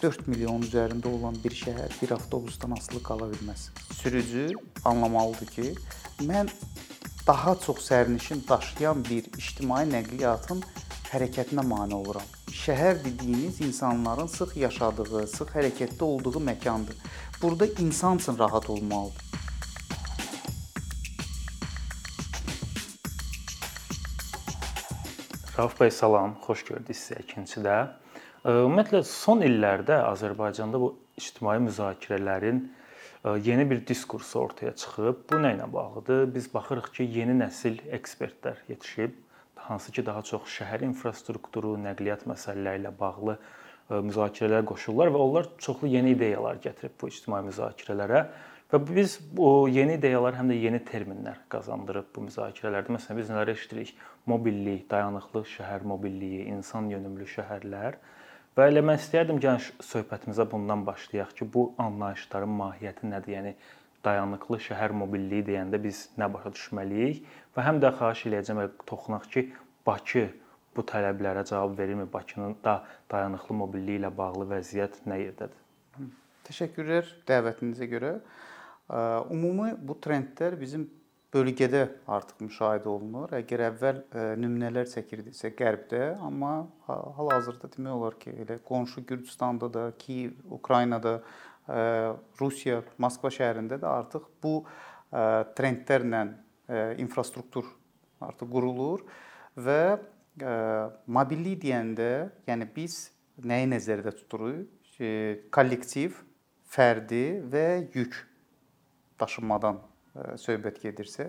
4 milyon üzərində olan bir şəhər bir avtobusdan asılı qala bilməz. Sürücü anlamalıdır ki, mən daha çox sərnişin daşıyan bir ictimai nəqliyyatın hərəkətinə mane oluram. Şəhər dediyiniz insanların sıx yaşadığı, sıx hərəkətdə olduğu məkandır. Burada insan üçün rahat olmalıdır. Rauf bəy salam, xoş gördük sizə ikincidə. Ümumiyyətlə son illərdə Azərbaycanda bu ictimai müzakirələrin yeni bir diskursu ortaya çıxıb. Bu nə ilə bağlıdır? Biz baxırıq ki, yeni nəsil ekspertlər yetişib, hansı ki, daha çox şəhər infrastrukturu, nəqliyyat məsələləri ilə bağlı müzakirələr qoşurlar və onlar çoxlu yeni ideyalar gətirib bu ictimai müzakirələrə. Və biz bu yeni ideyalar həm də yeni terminlər qazandırıb bu müzakirələrdə. Məsələn, biz nələr eşidirik? Mobillik, dayanıqlı şəhər mobilliyi, insan yönümlü şəhərlər. Və eləmək istəyərdim ki, söhbətimizə bundan başlayaq ki, bu anlayışların mahiyyəti nədir? Yəni dayanıqlı şəhər mobilliyi deyəndə biz nə başa düşməliyik? Və həm də xahiş eləyəcəm toxunaq ki, Bakı bu tələblərə cavab verirmi? Bakının da dayanıqlı mobilliyi ilə bağlı vəziyyət nə yerdədir? Təşəkkürlər dəvətinizə görə. Ümumi bu trendlər bizim bölgədə artıq müşahidə olunur. Əgər əvvəl nümunələr çəkirdiksə qərbdə, amma hal-hazırda demək olar ki, elə qonşu Gürcüstanda da, Kiyev, Ukraynada, Rusiya, Moskva şəhərində də artıq bu trendlərlə infrastruktur artıq qurulur və mobillik deyəndə, yəni biz nəyi nəzərdə tuturuq? Kollektiv, fərdi və yük daşınmadan e, söhbət gedirsə,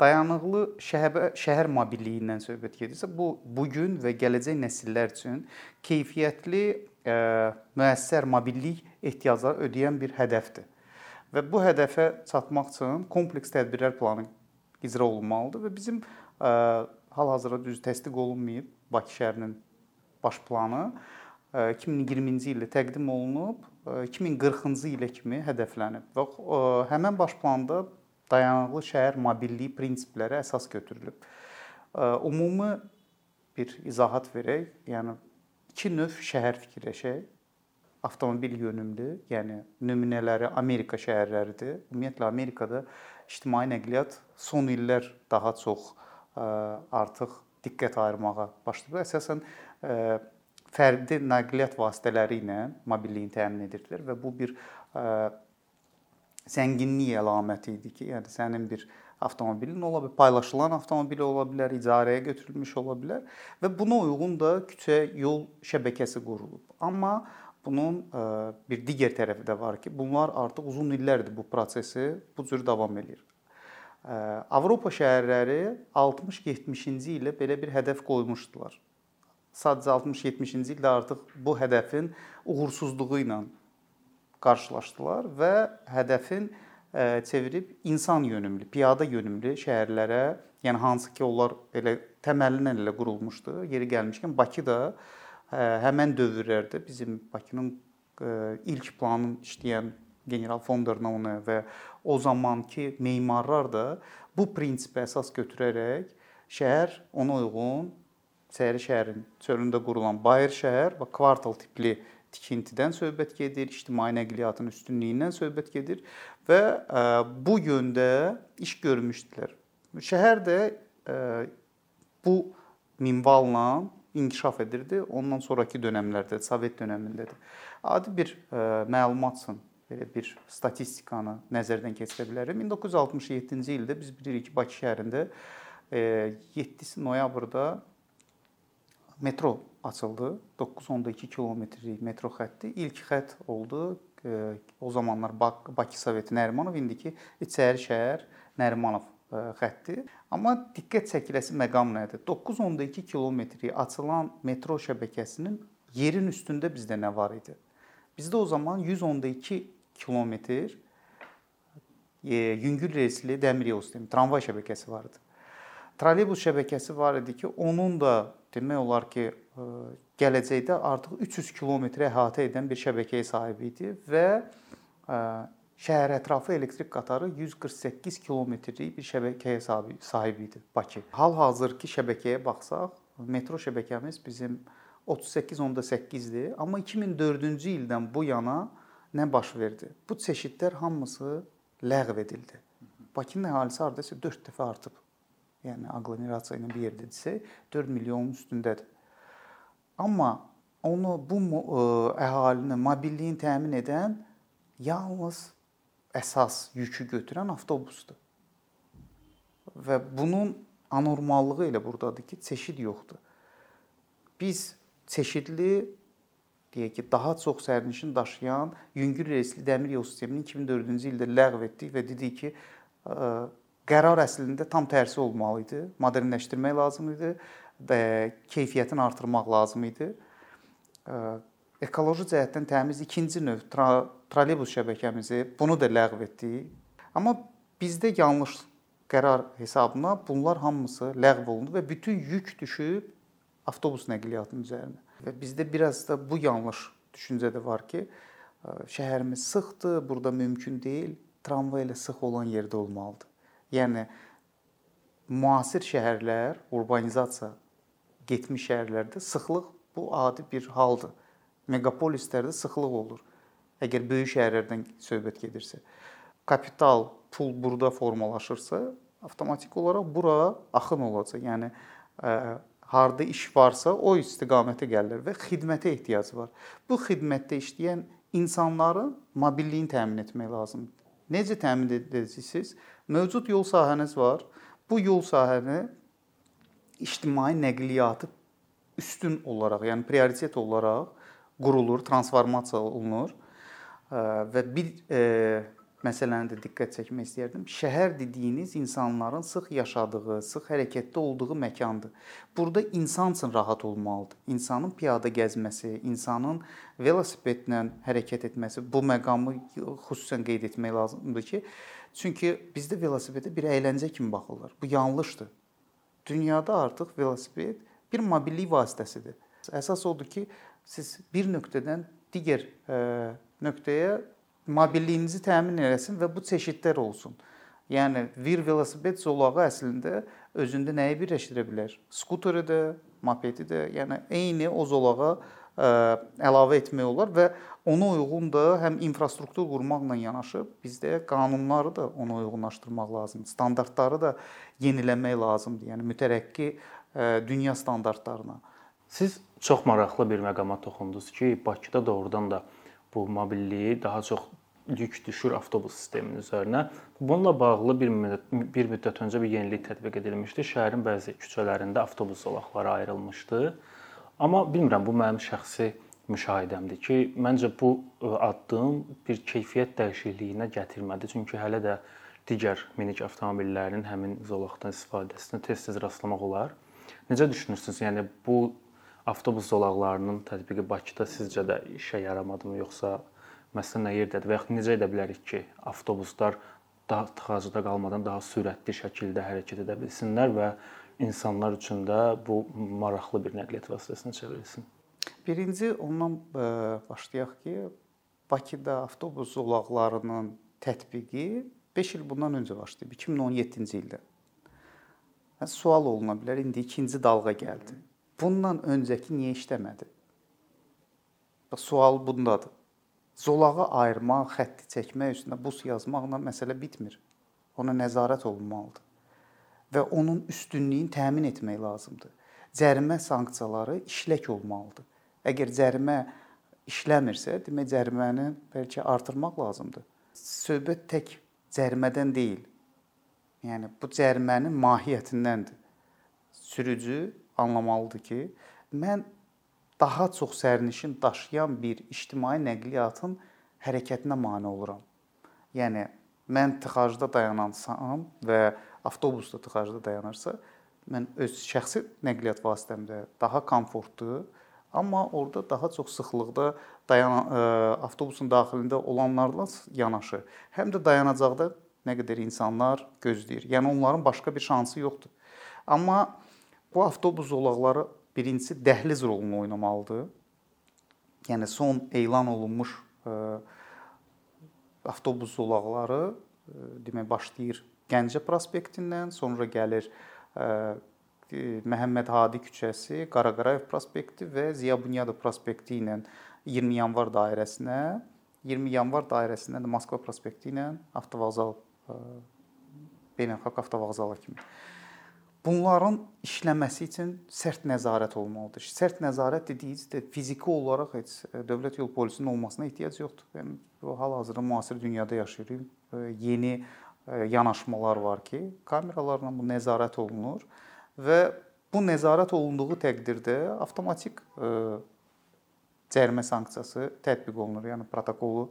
dayanıqlı şəhər şəhər mobilliyindən söhbət gedirsə, bu bu gün və gələcək nəsillər üçün keyfiyyətli ə, e, müəssər mobillik ehtiyacları ödəyən bir hədəfdir. Və bu hədəfə çatmaq üçün kompleks tədbirlər planı icra olunmalıdır və bizim e, hal-hazırda düz təsdiq olunmayıb Bakı şəhərinin baş planı 2020-ci ildə təqdim olunub, 2040-cı ilə kimi hədəflənib və həmin baş planda dayanıqlı şəhər mobilliyi prinsipləri əsas götürülüb. Ümumi bir izahat verək, yəni iki növ şəhər fikirləşək. Avtomobil yönümlü, yəni nümunələri Amerika şəhərləridir. Ümumiyyətlə Amerikada ictimai nəqliyyat son illər daha çox artıq diqqət ayırmağa başlayıb. Əsasən fərdi nəqliyyat vasitələri ilə mobilliyin təmin edirdilər və bu bir zənginlik əlaməti idi ki, yəni sənin bir avtomobilin ola bilər, paylaşılan avtomobil ola bilər, icarəyə götürülmüş ola bilər və buna uyğun da küçə, yol şəbəkəsi qurulub. Amma bunun ə, bir digər tərəfi də var ki, bunlar artıq uzun illərdir bu prosesi bu cür davam eləyir. Avropa şəhərləri 60-70-ci ildə belə bir hədəf qoymuşdular sadəcə 60-70-ci ildə artıq bu hədəfin uğursuzluğu ilə qarşılaşdılar və hədəfin e, çevirib insan yönümlü, piyada yönümlü şəhərlərə, yəni hansı ki onlar elə təməlindən elə qurulmuşdu. Yeri gəlmişkən Bakı da e, həmin dövrlərdə bizim Bakının e, ilk planın işləyən general fon Dernavne və o zamanki memarlar da bu prinsipi əsas götürərək şəhər ona uyğun Səhəri şəhərin çölündə qurulan Bayır şəhər və kvartal tipli tikintidən söhbət gedir, ictimai nəqliyyatın üstünlüyündən söhbət gedir və e, bu yöndə iş görmüşdülər. Şəhər də e, bu minvalla inkişaf edirdi. Ondan sonrakı dövrlərdə, Sovet dövründə də adi bir e, məlumat üçün belə bir statistikanı nəzərdən keçirə bilərəm. 1967-ci ildə biz bilirik ki, Bakı şəhərində 7 noyabrda metro açıldı. 9.2 kilometrlik metro xətti ilk xətt oldu. O zamanlar Bakı Soveti Nərimanov indiki İçəri şəhər Nərimanov xətti. Amma diqqət çəkiləsi məqam nədir? 9.2 kilometri açılan metro şəbəkəsinin yerin üstündə bizdə nə var idi? Bizdə o zaman 110.2 kilometr yüngül relsli dəmir yol sistemi, tramvay şəbəkəsi var idi. Trolleybus şəbəkəsi var idi ki, onun da demək olar ki, gələcəkdə artıq 300 kilometrə əhatə edən bir şəbəkəyə sahib idi və e, şəhər ətrafı elektrik qatarı 148 kilometrlik bir şəbəkəyə sahib idi Bakı. Hal-hazırki şəbəkəyə baxsaq, metro şəbəkəmiz bizim 38.8-dir, amma 2004-cü ildən bu yana nə baş verdi? Bu çeşidlər hamısı ləğv edildi. Bakının əhalisi hardasa 4 dəfə artıb. Yəni aqlomerasiya ilə bir yerdə desək 4 milyonun üstündədir. Amma onu bu ə, əhalinin mobilliyin təmin edən yalnız əsas yükü götürən avtobusdur. Və bunun anormallığı elə burdadır ki, çeşid yoxdur. Biz çeşidli deyək ki, daha çox sərnişin daşıyan yüngül relsli dəmir yol sistemini 2004-cü ildə ləğv etdik və dedik ki, qərar əslində tam tərsi olmalı idi. Modernləşdirmək lazım idi və keyfiyyətini artırmaq lazım idi. Ekoloji cəhətdən təmiz ikinci növ trolleybus şəbəkəmizi bunu da ləğv etdik. Amma bizdə yanlış qərar hesabına bunlar hamısı ləğv olundu və bütün yük düşüb avtobus nəqliyyatının üzərinə. Və bizdə biraz da bu yanlış düşüncə də var ki, şəhərimiz sıxdır, burada mümkün deyil, tramvay ilə sıx olan yerdə olmalıdır. Yəni müasir şəhərlər, urbanizasiya getmiş şəhərlərdə sıxlıq bu adi bir haldır. Megapolislərdə sıxlıq olur. Əgər böyük şəhərlərdən söhbət gedirsə, kapital, pul burada formalaşırsa, avtomatik olaraq bura axın olacaq. Yəni harda iş varsa o istiqamətə gəlirlər və xidmətə ehtiyac var. Bu xidmətdə işləyən insanların mobilliyini təmin etmək lazımdır. Necə təmin edəcəksiniz? Mövcud yol sahəniz var. Bu yol sahəni ictimai nəqliyyatı üstün olaraq, yəni prioritet olaraq qurulur, transformasiya olunur və bir e, məsələni də diqqət çəkmək istəyirdim. Şəhər dediyiniz insanların sıx yaşadığı, sıx hərəkətdə olduğu məkandır. Burada insan üçün rahat olmalıdır. İnsanın piyada gəzməsi, insanın velosipedlə hərəkət etməsi bu məqamı xüsusən qeyd etmək lazımdır ki, çünki bizdə velosipedə bir əyləncə kimi baxırlar. Bu yanlışdır. Dünyada artıq velosiped bir mobillik vasitəsidir. Əsas odur ki, siz bir nöqtədən digər ə, nöqtəyə mobilliyinizi təmin eləsin və bu çeşidlər olsun. Yəni vir velosiped zolağı əslində özündə nəyi birləşdirə bilər? Skuteri də, mopedi də, yəni eyni o zolağa əlavə etmək olar və ona uyğun da həm infrastruktur qurmaqla yanaşı bizdə qanunları da ona uyğunlaşdırmaq lazımdır. Standartları da yeniləmək lazımdır. Yəni mütərəqqi dünya standartlarına. Siz çox maraqlı bir məqama toxundunuz ki, Bakıda doğrudan da bu mobilliyi daha çox yük düşür avtobus sisteminin üzərinə. Bununla bağlı bir müddət, bir müddət öncə bir yenilik tətbiq edilmişdi. Şəhərin bəzi küçələrində avtobus zolaqları ayrılmışdı. Amma bilmirəm, bu mənim şəxsi müşahidəmdir ki, məncə bu e, addım bir keyfiyyət dəyişikliyinə gətirmədi. Çünki hələ də digər minik avtomobillərin həmin zolaqdan istifadəsinə tez-tez rastlamaq olar. Necə düşünürsünüz? Yəni bu avtobus zolaqlarının tətbiqi Bakıda sizcə də işə yaramadımı, yoxsa məsələ nə yerdədir və yaxud necə edə bilərik ki, avtobuslar daha tıxacda qalmadan daha sürətli şəkildə hərəkət edə bilsinlər və insanlar üçün də bu maraqlı bir nəqliyyat vasitəsinə çevrilsin. Birinci ondan e, başlayaq ki, Bakıda avtobus zolaqlarının tətbiqi 5 il bundan öncə başlayıb, 2017-ci ildə. Sual oluna bilər, indi ikinci dalğa gəldi. Bundan öncəki niyə işləmədi? Sual bundadır. Zolağı ayırmaq, xətti çəkmək, üstünə bus yazmaqla məsələ bitmir. Ona nəzarət olunmalıdır və onun üstünlüyünü təmin etmək lazımdır. Cərimə sanksiyaları işlək olmalıdır. Əgər cərimə işləmirsə, demək cəriməni bəlkə artırmaq lazımdır. Söhbət tək cərimədən deyil. Yəni bu cərimənin mahiyyətindəndir. Sürücü anlamalıdır ki, mən daha çox sərnişin daşıyan bir ictimai nəqliyyatın hərəkətinə mane oluram. Yəni mən tıxacda dayanansam və avtobusda tıxacda dayanırsa, mən öz şəxsi nəqliyyat vasitəmdə daha komfortlu, amma orada daha çox sıxlıqda dayan ə, avtobusun daxilində olanlarla yanaşı, həm də dayanacaqda nə qədər insanlar gözləyir. Yəni onların başqa bir şansı yoxdur. Amma Bu avtobus zolaqları birincisi dəhliz rolunu oynamalıdır. Yəni son elan olunmuş ə, e, avtobus zolaqları ə, e, demək başlayır Gəncə prospektindən, sonra gəlir ə, e, Məhəmməd Hadi küçəsi, Qaraqarayev prospekti və Ziya Bunyadov prospekti ilə 20 yanvar dairəsinə, 20 yanvar dairəsindən də Moskva prospekti ilə avtovağzal beynəlxalq avtovağzala kimi. Bunların işləməsi üçün sərt nəzarət olmalıdır. Sərt nəzarət dediyiniz də fiziki olaraq heç dövlət yol polisinin olmasına ehtiyac yoxdur. Yəni bu hal-hazırda müasir dünyada yaşayırıq. Yeni yanaşmalar var ki, kameralarla bu nəzarət olunur və bu nəzarət olunduğu təqdirdə avtomatik cərimə sanksiyası tətbiq olunur. Yəni protokolu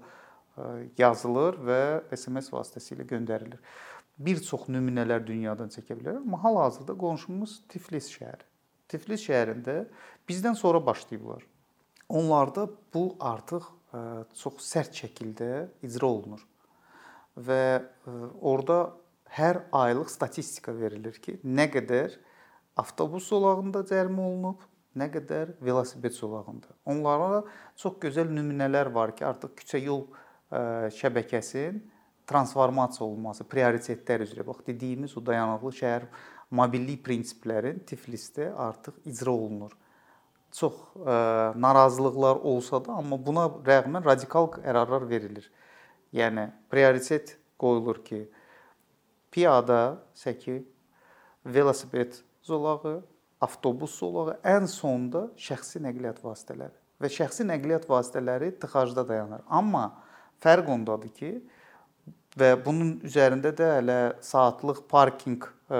yazılır və SMS vasitəsilə göndərilir. Bir çox nümunələr dünyadan çəkə bilərəm, amma hal-hazırda qonşumuz Tiflis şəhəri. Tiflis şəhərində bizdən sonra başlayıblar. Onlarda bu artıq çox sərt şəkildə icra olunur. Və orada hər aylıq statistika verilir ki, nə qədər avtobus zolağında cərimə olunub, nə qədər velosiped zolağında. Onlara çox gözəl nümunələr var ki, artıq küçə yol şəbəkəsinin transformasiya olunması, prioritetlər üzrə bax dediyimiz o dayanıqlı şəhər mobillik prinsipləri Tiflisdə artıq icra olunur. Çox ə, narazılıqlar olsa da, amma buna rəğmən radikal qərarlar verilir. Yəni prioritet qoyulur ki, piyada səki, velosiped zolağı, avtobus zolağı, ən sonda şəxsi nəqliyyat vasitələri və şəxsi nəqliyyat vasitələri tıxacda dayanır. Amma fərq ondadır ki, və bunun üzərində də hələ saatlıq parkinq, ə,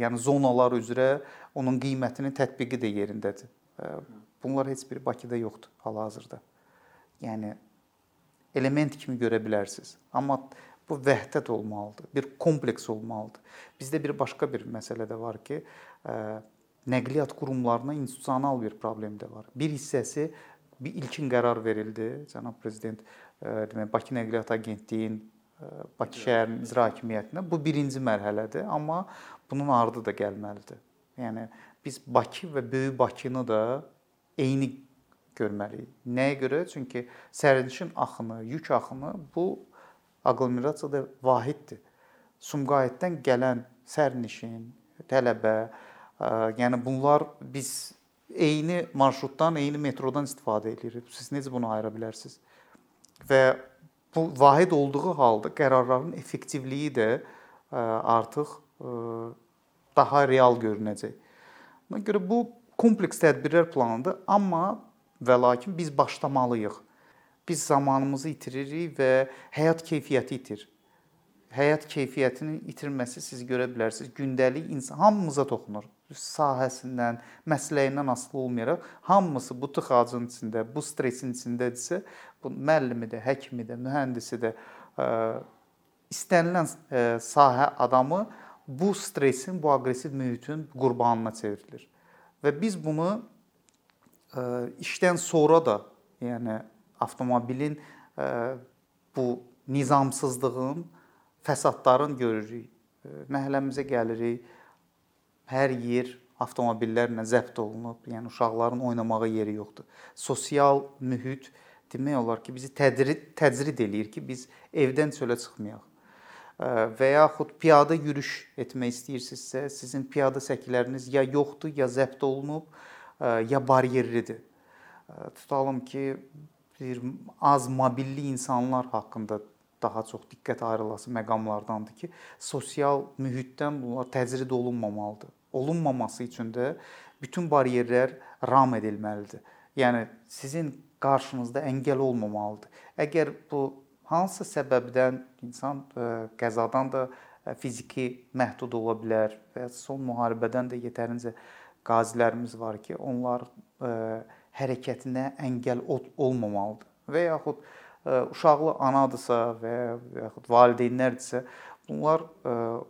yəni zonalar üzrə onun qiymətinin tətbiqi də yerindədir. Ə, bunlar heç biri Bakıda yoxdur hal-hazırda. Yəni element kimi görə bilərsiniz. Amma bu vəhdət olmalıdır, bir kompleks olmalıdır. Bizdə bir başqa bir məsələ də var ki, ə, nəqliyyat qurumlarına institusional bir problem də var. Bir hissəsi bir ilkin qərar verildi. Cənab prezident e, demək Bakı Nəqliyyat Agentliyinin e, Bakı şəhərinin icra hakimiyyətinə bu birinci mərhələdir, amma bunun ardı da gəlməlidir. Yəni biz Bakı və Böyük Bakını da eyni görməliyik. Nəyə görə? Çünki sərnişin axını, yük axını bu aqlomerasiyada vahiddir. Sumqayıtdan gələn sərnişin, tələbə, Yəni bunlar biz eyni marşrutdan, eyni metrodan istifadə edirik. Siz necə bunu ayıra bilərsiniz? Və bu vahid olduğu halda qərarların effektivliyi də artıq daha real görünəcək. Ona görə bu kompleks tədbirlər planıdır, amma və lakin biz başlamalıyıq. Biz zamanımızı itiririk və həyat keyfiyyəti itir həyat keyfiyyətinin itirməsi siz görə bilərsiniz. Gündəlik insan hamımıza toxunur. Sahəsindən, məsləyindən asılı olmayaraq hamısı bu tıxacın içində, bu stresin içindədirsə, bu müəllimi də, həkimi də, mühəndisi də ə, istənilən ə, sahə adamı bu stresin, bu aqressiv mühitin qurbanına çevrilir. Və biz bunu işdən sonra da, yəni avtomobilin ə, bu nizamsızlığın fəsadların görürük. Məhəlləmizə gəlirik. Hər yer avtomobillərlə zəbt olunub. Yəni uşaqların oynamağa yeri yoxdur. Sosial mühit demək olar ki, bizi tədrid təcrid eləyir ki, biz evdən çölə çıxmayaq. Və yaxud piyada yürüş etmək istəyirsinizsə, sizin piyada səkiləriniz ya yoxdur, ya zəbt olunub, ya baryerlidir. Tutalım ki, bir az mobilli insanlar haqqında daha çox diqqət ayrılası məqamlardandır ki, sosial mühitdən bunlar təcrid olunmamalıdır. Olunmaması üçün də bütün baryerlər ram edilməlidir. Yəni sizin qarşınızda əngəl olmamalıdır. Əgər bu hansısa səbəbdən insan e, qəzadan da e, fiziki məhdud ola bilər və son müharibədən də yetərincə qazilərimiz var ki, onlar ə, e, hərəkətinə əngəl olmamalıdır və yaxud uşaqlı anadısa və yaxud valideynlərdirsə, bunlar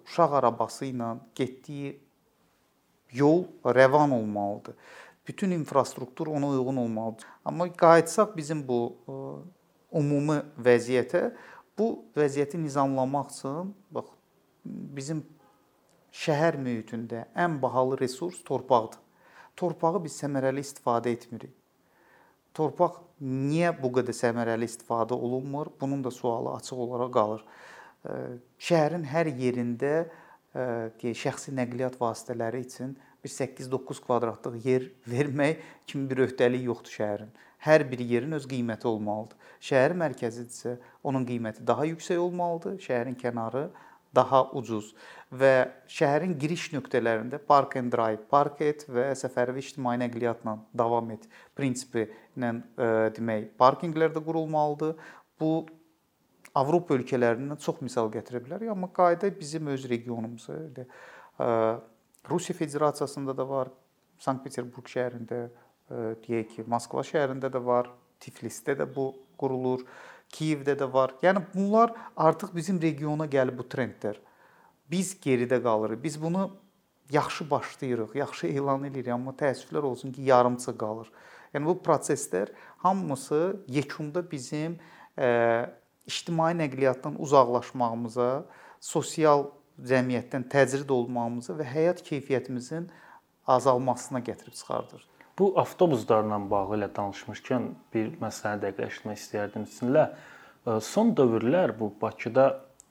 uşaq arabası ilə getdiyi yol rəvan olmalıdır. Bütün infrastruktur ona uyğun olmalıdır. Amma qayıtsaq bizim bu ümumi vəziyyətə, bu vəziyyəti nizamlamaq üçün bax bizim şəhər mühitində ən bahalı resurs torpaqdır. Torpağı biz səmərəli istifadə etmirik torpaq niyə bu qədər səmərəli istifadə olunmur? Bunun da sualı açıq olaraq qalır. Şəhərin hər yerində şəxsi nəqliyyat vasitələri üçün bir 8-9 kvadratlıq yer vermək kimi bir öhdəlik yoxdur şəhərin. Hər bir yerin öz qiyməti olmalıdır. Şəhər mərkəzidirsə, onun qiyməti daha yüksək olmalıdır, şəhərin kənarı daha ucuz və şəhərin giriş nöqtələrində park and drive, park et və səfərli ictimai nəqliyyatla davam et prinsipi ilə e, demək, parkinqlər də qurulmalıdır. Bu Avropa ölkələrindən çox misal gətirə bilərik, amma qayda bizim öz regionumuza, elə e, Rusiya Federasiyasında da var, Sankt-Peterburq şəhərində deyək ki, Moskva şəhərində də var, Tiflisdə də bu qurulur, Kiyevdə də var. Yəni bunlar artıq bizim regiona gəlib bu trendlər. Biz geridə qalırıq. Biz bunu yaxşı başlayırıq, yaxşı elan edirik, amma təəssüflər olsun ki, yarımçı qalır. Yəni bu proseslər hamısı yekunda bizim ə, ictimai nəqliyyatdan uzaqlaşmağımıza, sosial cəmiyyətdən təcrid olmağımıza və həyat keyfiyyətimizin azalmasına gətirib çıxardır. Bu avtobuslarla bağlı ilə danışmışkən bir məsələni dəqiqləşdirmək istəyərdim sizinlə. Son dövrlər bu Bakıda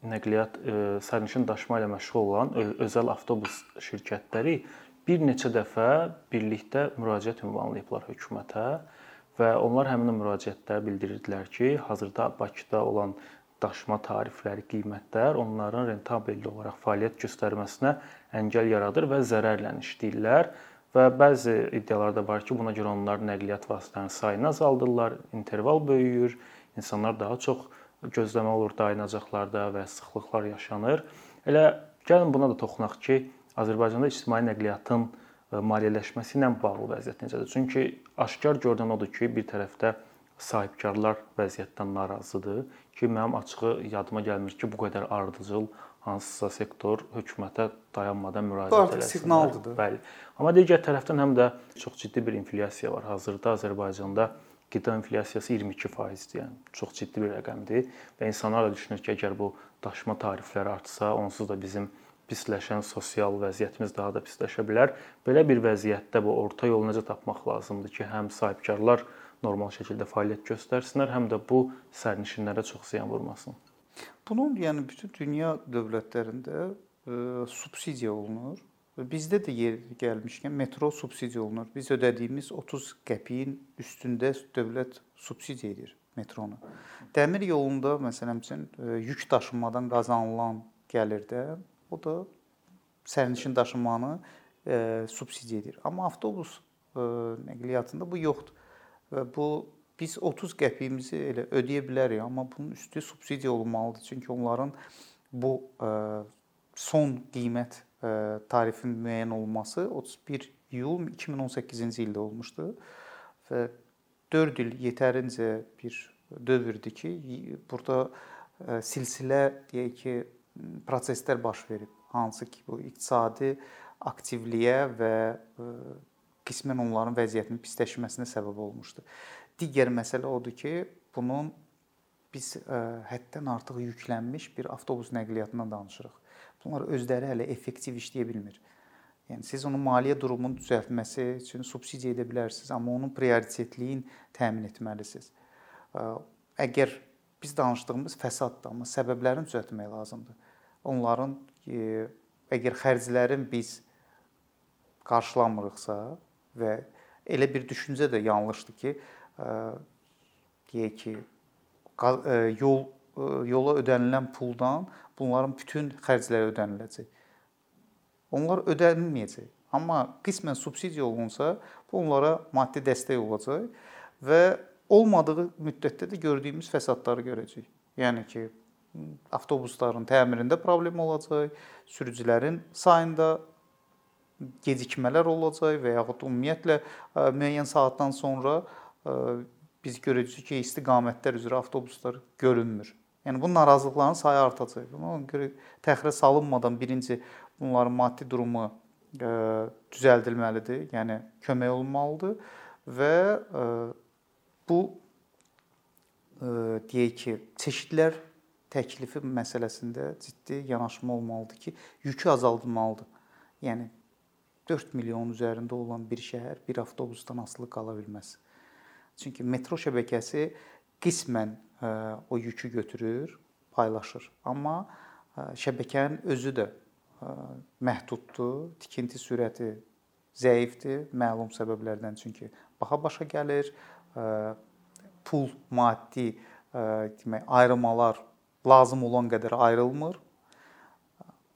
nəqliyyat sərnişin daşıma ilə məşğul olan özəl avtobus şirkətləri bir neçə dəfə birlikdə müraciət ünvanlayıblar hökumətə və onlar həmin müraciətdə bildirirdilər ki, hazırda Bakıda olan daşıma tarifləri, qiymətlər onların rentabelli olaraq fəaliyyət göstərməsinə əngəl yaradır və zərərlə işləyirlər və bəzi iddialar da var ki, buna görə onlar nəqliyyat vasitələrinin sayını azaldırlar, interval böyüyür, insanlar daha çox gözləmə olur dayanacaqlarda və sıxlıqlar yaşanır. Elə gəlin buna da toxunaq ki, Azərbaycanda ictimai nəqliyyatın e, maliyyələşməsi ilə bağlı vəziyyət necədir? Çünki aşkar görünən odur ki, bir tərəfdə sahibkarlar vəziyyətdən narazıdır ki, mənim açığı yadıma gəlmir ki, bu qədər ardıcıl hansısa sektor hökumətə dayanmadan müraciət eləsin. siqnaldır. Bəli. Amma digər tərəfdən həm də çox ciddi bir inflyasiya var. Hazırda Azərbaycanda qida inflyasiyası 22%-dir. Yəni çox ciddi bir rəqəmdir və insanlar da düşünür ki, əgər bu daşıma tarifləri artsa, onsuz da bizim pisləşən sosial vəziyyətimiz daha da pisləşə bilər. Belə bir vəziyyətdə bu orta yolu necə tapmaq lazımdır ki, həm sahibkarlar normal şəkildə fəaliyyət göstərsinlər, həm də bu sərnişinlərə çox ziyan vurmasın. Bunun yəni bütün dünya dövlətlərində ə, e, subsidiya olunur. Bizdə də yer gəlmişkən metro subsidiya olunur. Biz ödədiyimiz 30 qəpiyin üstündə dövlət subsidiya edir metronu. Dəmir yolunda məsələn üçün e, yük daşımadan qazanılan gəlirdə o da sərnişin daşımanı e, subsidiya edir. Amma avtobus e, nəqliyyatında bu yoxdur. Və bu biz 30 qəpiyimizi elə ödəyə bilərik, amma bunun üstü subsidiya olunmalıdır. Çünki onların bu ə, son qiymət ə, tarifin müəyyən olunması 31 iyul 2018-ci ildə olmuşdu və 4 il yetərincə bir dövrdür ki, burada ə, silsilə deyək ki, proseslər baş verib, hansı ki, bu iqtisadi aktivliyə və qismən onların vəziyyətinin pisləşməsinə səbəb olmuşdu. Digər məsələ odur ki, bunun biz ə, e, həddən artıq yüklənmiş bir avtobus nəqliyyatından danışırıq. Bunlar özləri hələ effektiv işləyə bilmir. Yəni siz onun maliyyə durumunu düzəltməsi üçün subsidiya edə bilərsiniz, amma onun prioritetliyin təmin etməlisiniz. E, əgər biz danışdığımız fəsaddır, amma səbəblərini düzəltmək lazımdır. Onların e, əgər xərclərin biz qarşılamırıqsa və elə bir düşüncə də yanlışdır ki, deyək ki, yol yola ödənilən puldan bunların bütün xərcləri ödəniləcək. Onlar ödənilməyəcək. Amma qismən subsidiya olunsa, bu onlara maddi dəstək olacaq və olmadığı müddətdə də gördüyümüz fəsadları görəcəyik. Yəni ki, avtobusların təmirində problem olacaq, sürücülərin sayında gecikmələr olacaq və yaxud ümumiyyətlə müəyyən saatdan sonra biz görəcəyik ki, istiqamətlər üzrə avtobuslar görünmür. Yəni bu narazılıqların sayı artacaq. Ona görə təxirə salınmadan birinci bunların maddi durumu ə, düzəldilməlidir, yəni kömək olunmalıdır və ə, bu ə, deyək ki, çeşidlər təklifi məsələsində ciddi yanaşma olmalıdır ki, yükü azaldılmalıdır. Yəni 4 milyon üzərində olan bir şəhər bir avtobusdan asılı qala bilməz. Çünki metro şəbəkəsi qismən e, o yükü götürür, paylaşır. Amma e, şəbəkənin özü də e, məhduddur, tikinti sürəti zəifdir, məlum səbəblərdən çünki baha başa gəlir, pul, maddi demək ayrımalar lazım olan qədər ayrılmır.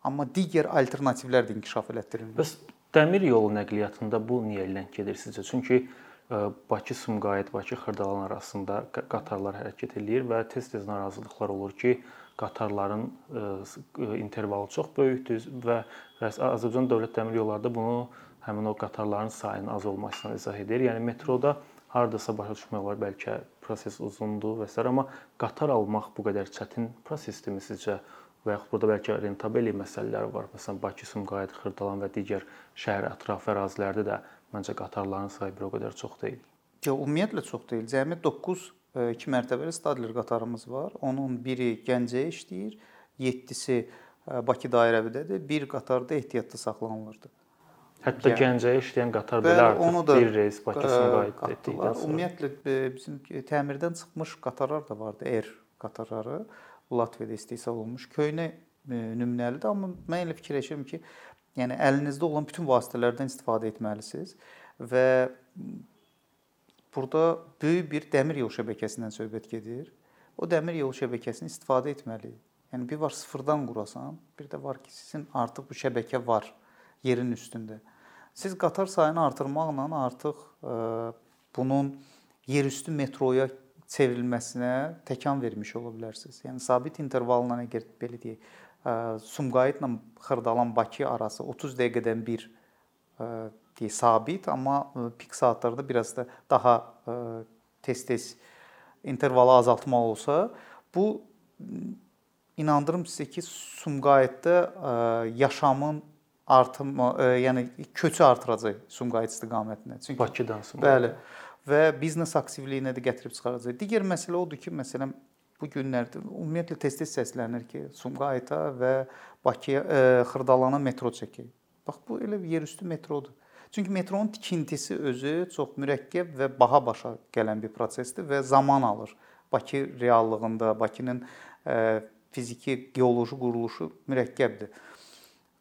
Amma digər alternativlər də inkişaf elətdirilmir. Bəs dəmir yolu nəqliyyatında bu niyə ləng gedir sizcə? Çünki Bakı-Sumqayıt, Bakı-Xırdalan arasında qatarlar hərəkət eləyir və tez-tez narazılıqlar olur ki, qatarların intervalı çox böyükdür və Azərbaycan Dövlət Dəmir Yolları da bunu həmin o qatarların sayının az olmasına izah edir. Yəni metroda hardasa başa düşmək olar, bəlkə proses uzundur və s. amma qatar almaq bu qədər çətin prosesdirmi sizcə? Və yaxud burada bəlkə rentabellik məsələləri var. Məsələn, Bakı, Sumqayıt, Xırdalan və digər şəhər ətrafı ərazilərdə də məncə qatarların sayı bir o qədər çox deyil. Yox, ümumiyyətlə çox deyil. Cəmi 9 2 e, mərtəbəli Stadler qatarımız var. Onun biri Gəncəyə işləyir, 7-si e, Bakı dairəvidədir. Bir qatar da ehtiyatda saxlanılırdı. Hətta yəni, Gəncəyə işləyən qatar belə artıq onu da bir reys Bakısına qayıtdı etdikdən sonra. Ümumiyyətlə bizim təmirdən çıxmış qatarlar da vardı, Air qatarları. Latviyada istehsal olunmuş köhnə nümunəlidir, amma mən elə fikirləşirəm ki, yəni əlinizdə olan bütün vasitələrdən istifadə etməlisiniz və burada böyük bir dəmir yol şəbəkəsindən söhbət gedir. O dəmir yol şəbəkəsini istifadə etməliyik. Yəni bir var sıfırdan qurasan, bir də var ki, sizin artıq bu şəbəkə var yerin üstündə. Siz qatar sayını artırmaqla artıq ə, bunun yerüstü metroya çevrilməsinə təkan vermiş ola bilərsiniz. Yəni sabit intervalla əgər belə deyək, Sumqayıtla Xırdalan Bakı arası 30 dəqiqədən bir deyək sabit, amma pik saatlarda biraz da daha tez-tez intervalı azaltmaq olsa, bu inandırım sizə ki, Sumqayıtda yaşamın artımı, yəni köçü artıracaq Sumqayıt istiqamətinə. Çünki Bakıdan Sumqayıt. Bəli. Və biznes aktivliyinə də gətirib çıxaracaq. Digər məsələ odur ki, məsələn bu günlərdə ümumiyyətlə tez-tez səslənir ki, Sumqayıta və Bakıya, e, Xırdalana metro çəkək. Bax bu elə yerüstü metrodur. Çünki metronun tikintisi özü çox mürəkkəb və baha başa gələn bir prosesdir və zaman alır. Bakı reallığında Bakının e, fiziki, geoloji quruluşu mürəkkəbdir.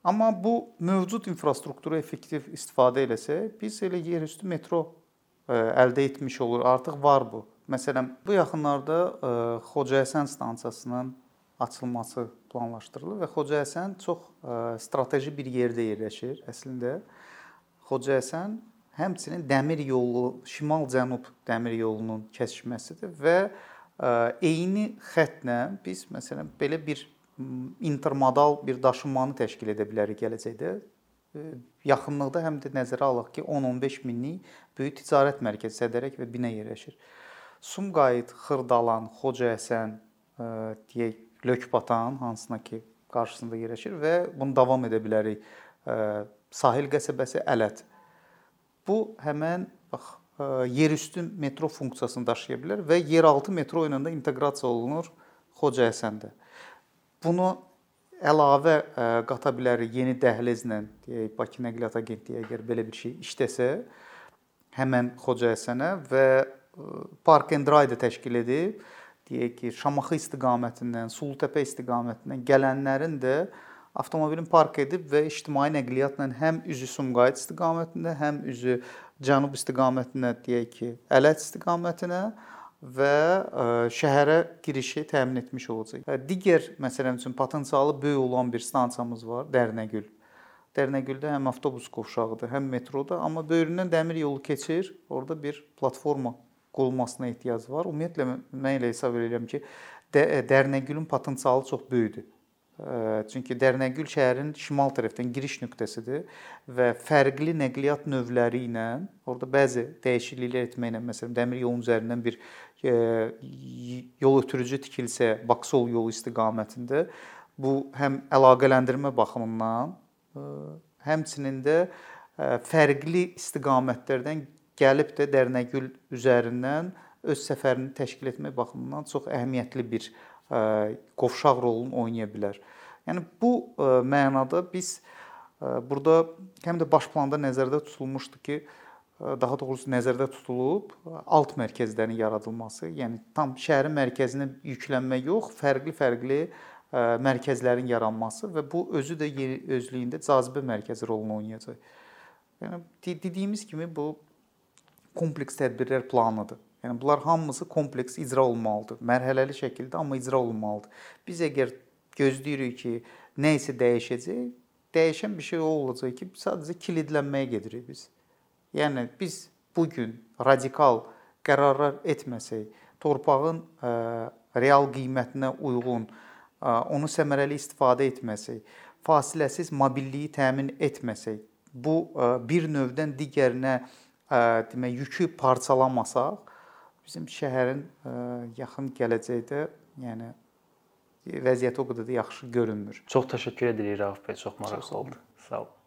Amma bu mövcud infrastrukturu effektiv istifadə eləsək, biz elə yerüstü metro e, əldə etmiş olur. Artıq var bu. Məsələn, bu yaxınlarda e, Xocahəsən stansiyasının açılması planlaşdırılır və Xocahəsən çox e, strateji bir yerdə yerləşir əslində. Xocahəsən həmçinin dəmir yolu, şimal-cənub dəmir yolunun kəsişməsidir və eyni xəttlə biz məsələn belə bir intermodal bir daşınmanı təşkil edə bilərik gələcəkdə. Yaxınlıqda həm də nəzərə alaq ki, 10-15 minlik böyük ticarət mərkəzi Sədərək və Binə yerləşir. Sumqayıt, Xırdalan, Xocahəsən, deyək, Lökbatan hansına ki, qarşısında yerləşir və bunu davam edə bilərik. Sahil qəsəbəsi Ələt. Bu həmin bax yerüstü metro funksiyasını daşıya bilər və yeraltı metro ilə də inteqrasiya olunur Xocahəsəndə. Bunu əlavə e, qata bilərik yeni dəhlizlə, deyək, Bakı Nəqliyyat Agentliyi əgər belə bir şey işləsə, həmin Xocahəsənə və e, Park and Ride təşkil edib, deyək ki, Şamaxı istiqamətindən, Sulutəpə istiqamətindən gələnlərin də avtomobilin park edib və ictimai nəqliyyatla həm üzü Sumqayıt istiqamətində, həm üzü cənub istiqamətinə deyək ki, Ələt istiqamətinə və e, şəhərə girişi təmin etmiş olacaq. Digər məsələn üçün potensialı böyük olan bir stansiyamız var, Dərnəgül. Dərnəgüldə həm avtobus qovşağıdır, həm metroda, amma böyründən dəmir yolu keçir. Orda bir platforma qurulmasına ehtiyac var. Ümumiyyətlə mən elə hesab edirəm ki, Dərnəgülün potensialı çox böyükdür. Çünki Dərnəgül şəhərin şimal tərəfdən giriş nöqtəsidir və fərqli nəqliyyat növləri ilə orada bəzi dəyişikliklər etməklə, məsələn, dəmir yolunun üzərindən bir yol ötürücü tikilsə Baksol yolu istiqamətində bu həm əlaqələndirmə baxımından, həmçinin də fərqli istiqamətlərdən gəlib də Dərnəgül üzərindən öz səfərini təşkil etmək baxımından çox əhəmiyyətli bir qovşaq rolunu oynaya bilər. Yəni bu mənada biz burada həm də baş planda nəzərdə tutulmuşdu ki, daha doğrusu nəzərdə tutulub alt mərkəzlərin yaradılması, yəni tam şəhərin mərkəzinə yüklənmə yox, fərqli-fərqli mərkəzlərin yaranması və bu özü də özlüyündə cazibə mərkəzi rolunu oynayacaq. Yəni dediyimiz kimi bu kompleks tədbirlər planıdır. Yəni bunlar hamısı kompleks icra olmalıdır. Mərhələli şəkildə amma icra olunmalıdır. Biz əgər gözləyirik ki, nə isə dəyişəcək, dəyişən bir şey o olacaq ki, sadəcə kilidlənməyə gedirik biz. Yəni biz bu gün radikal qərarlar etməsək, torpağın ə, real qiymətinə uyğun ə, onu səmərəli istifadə etməsək, fasiləsiz mobilliyi təmin etməsək, bu ə, bir növdən digərinə demək yükü parçalamasaq, bizim şəhərin yaxın gələcəkdə, yəni vəziyyəti o qədər də yaxşı görünmür. Çox təşəkkür edirik Rauf bəy, çox maraqlı oldu. Sağ olun.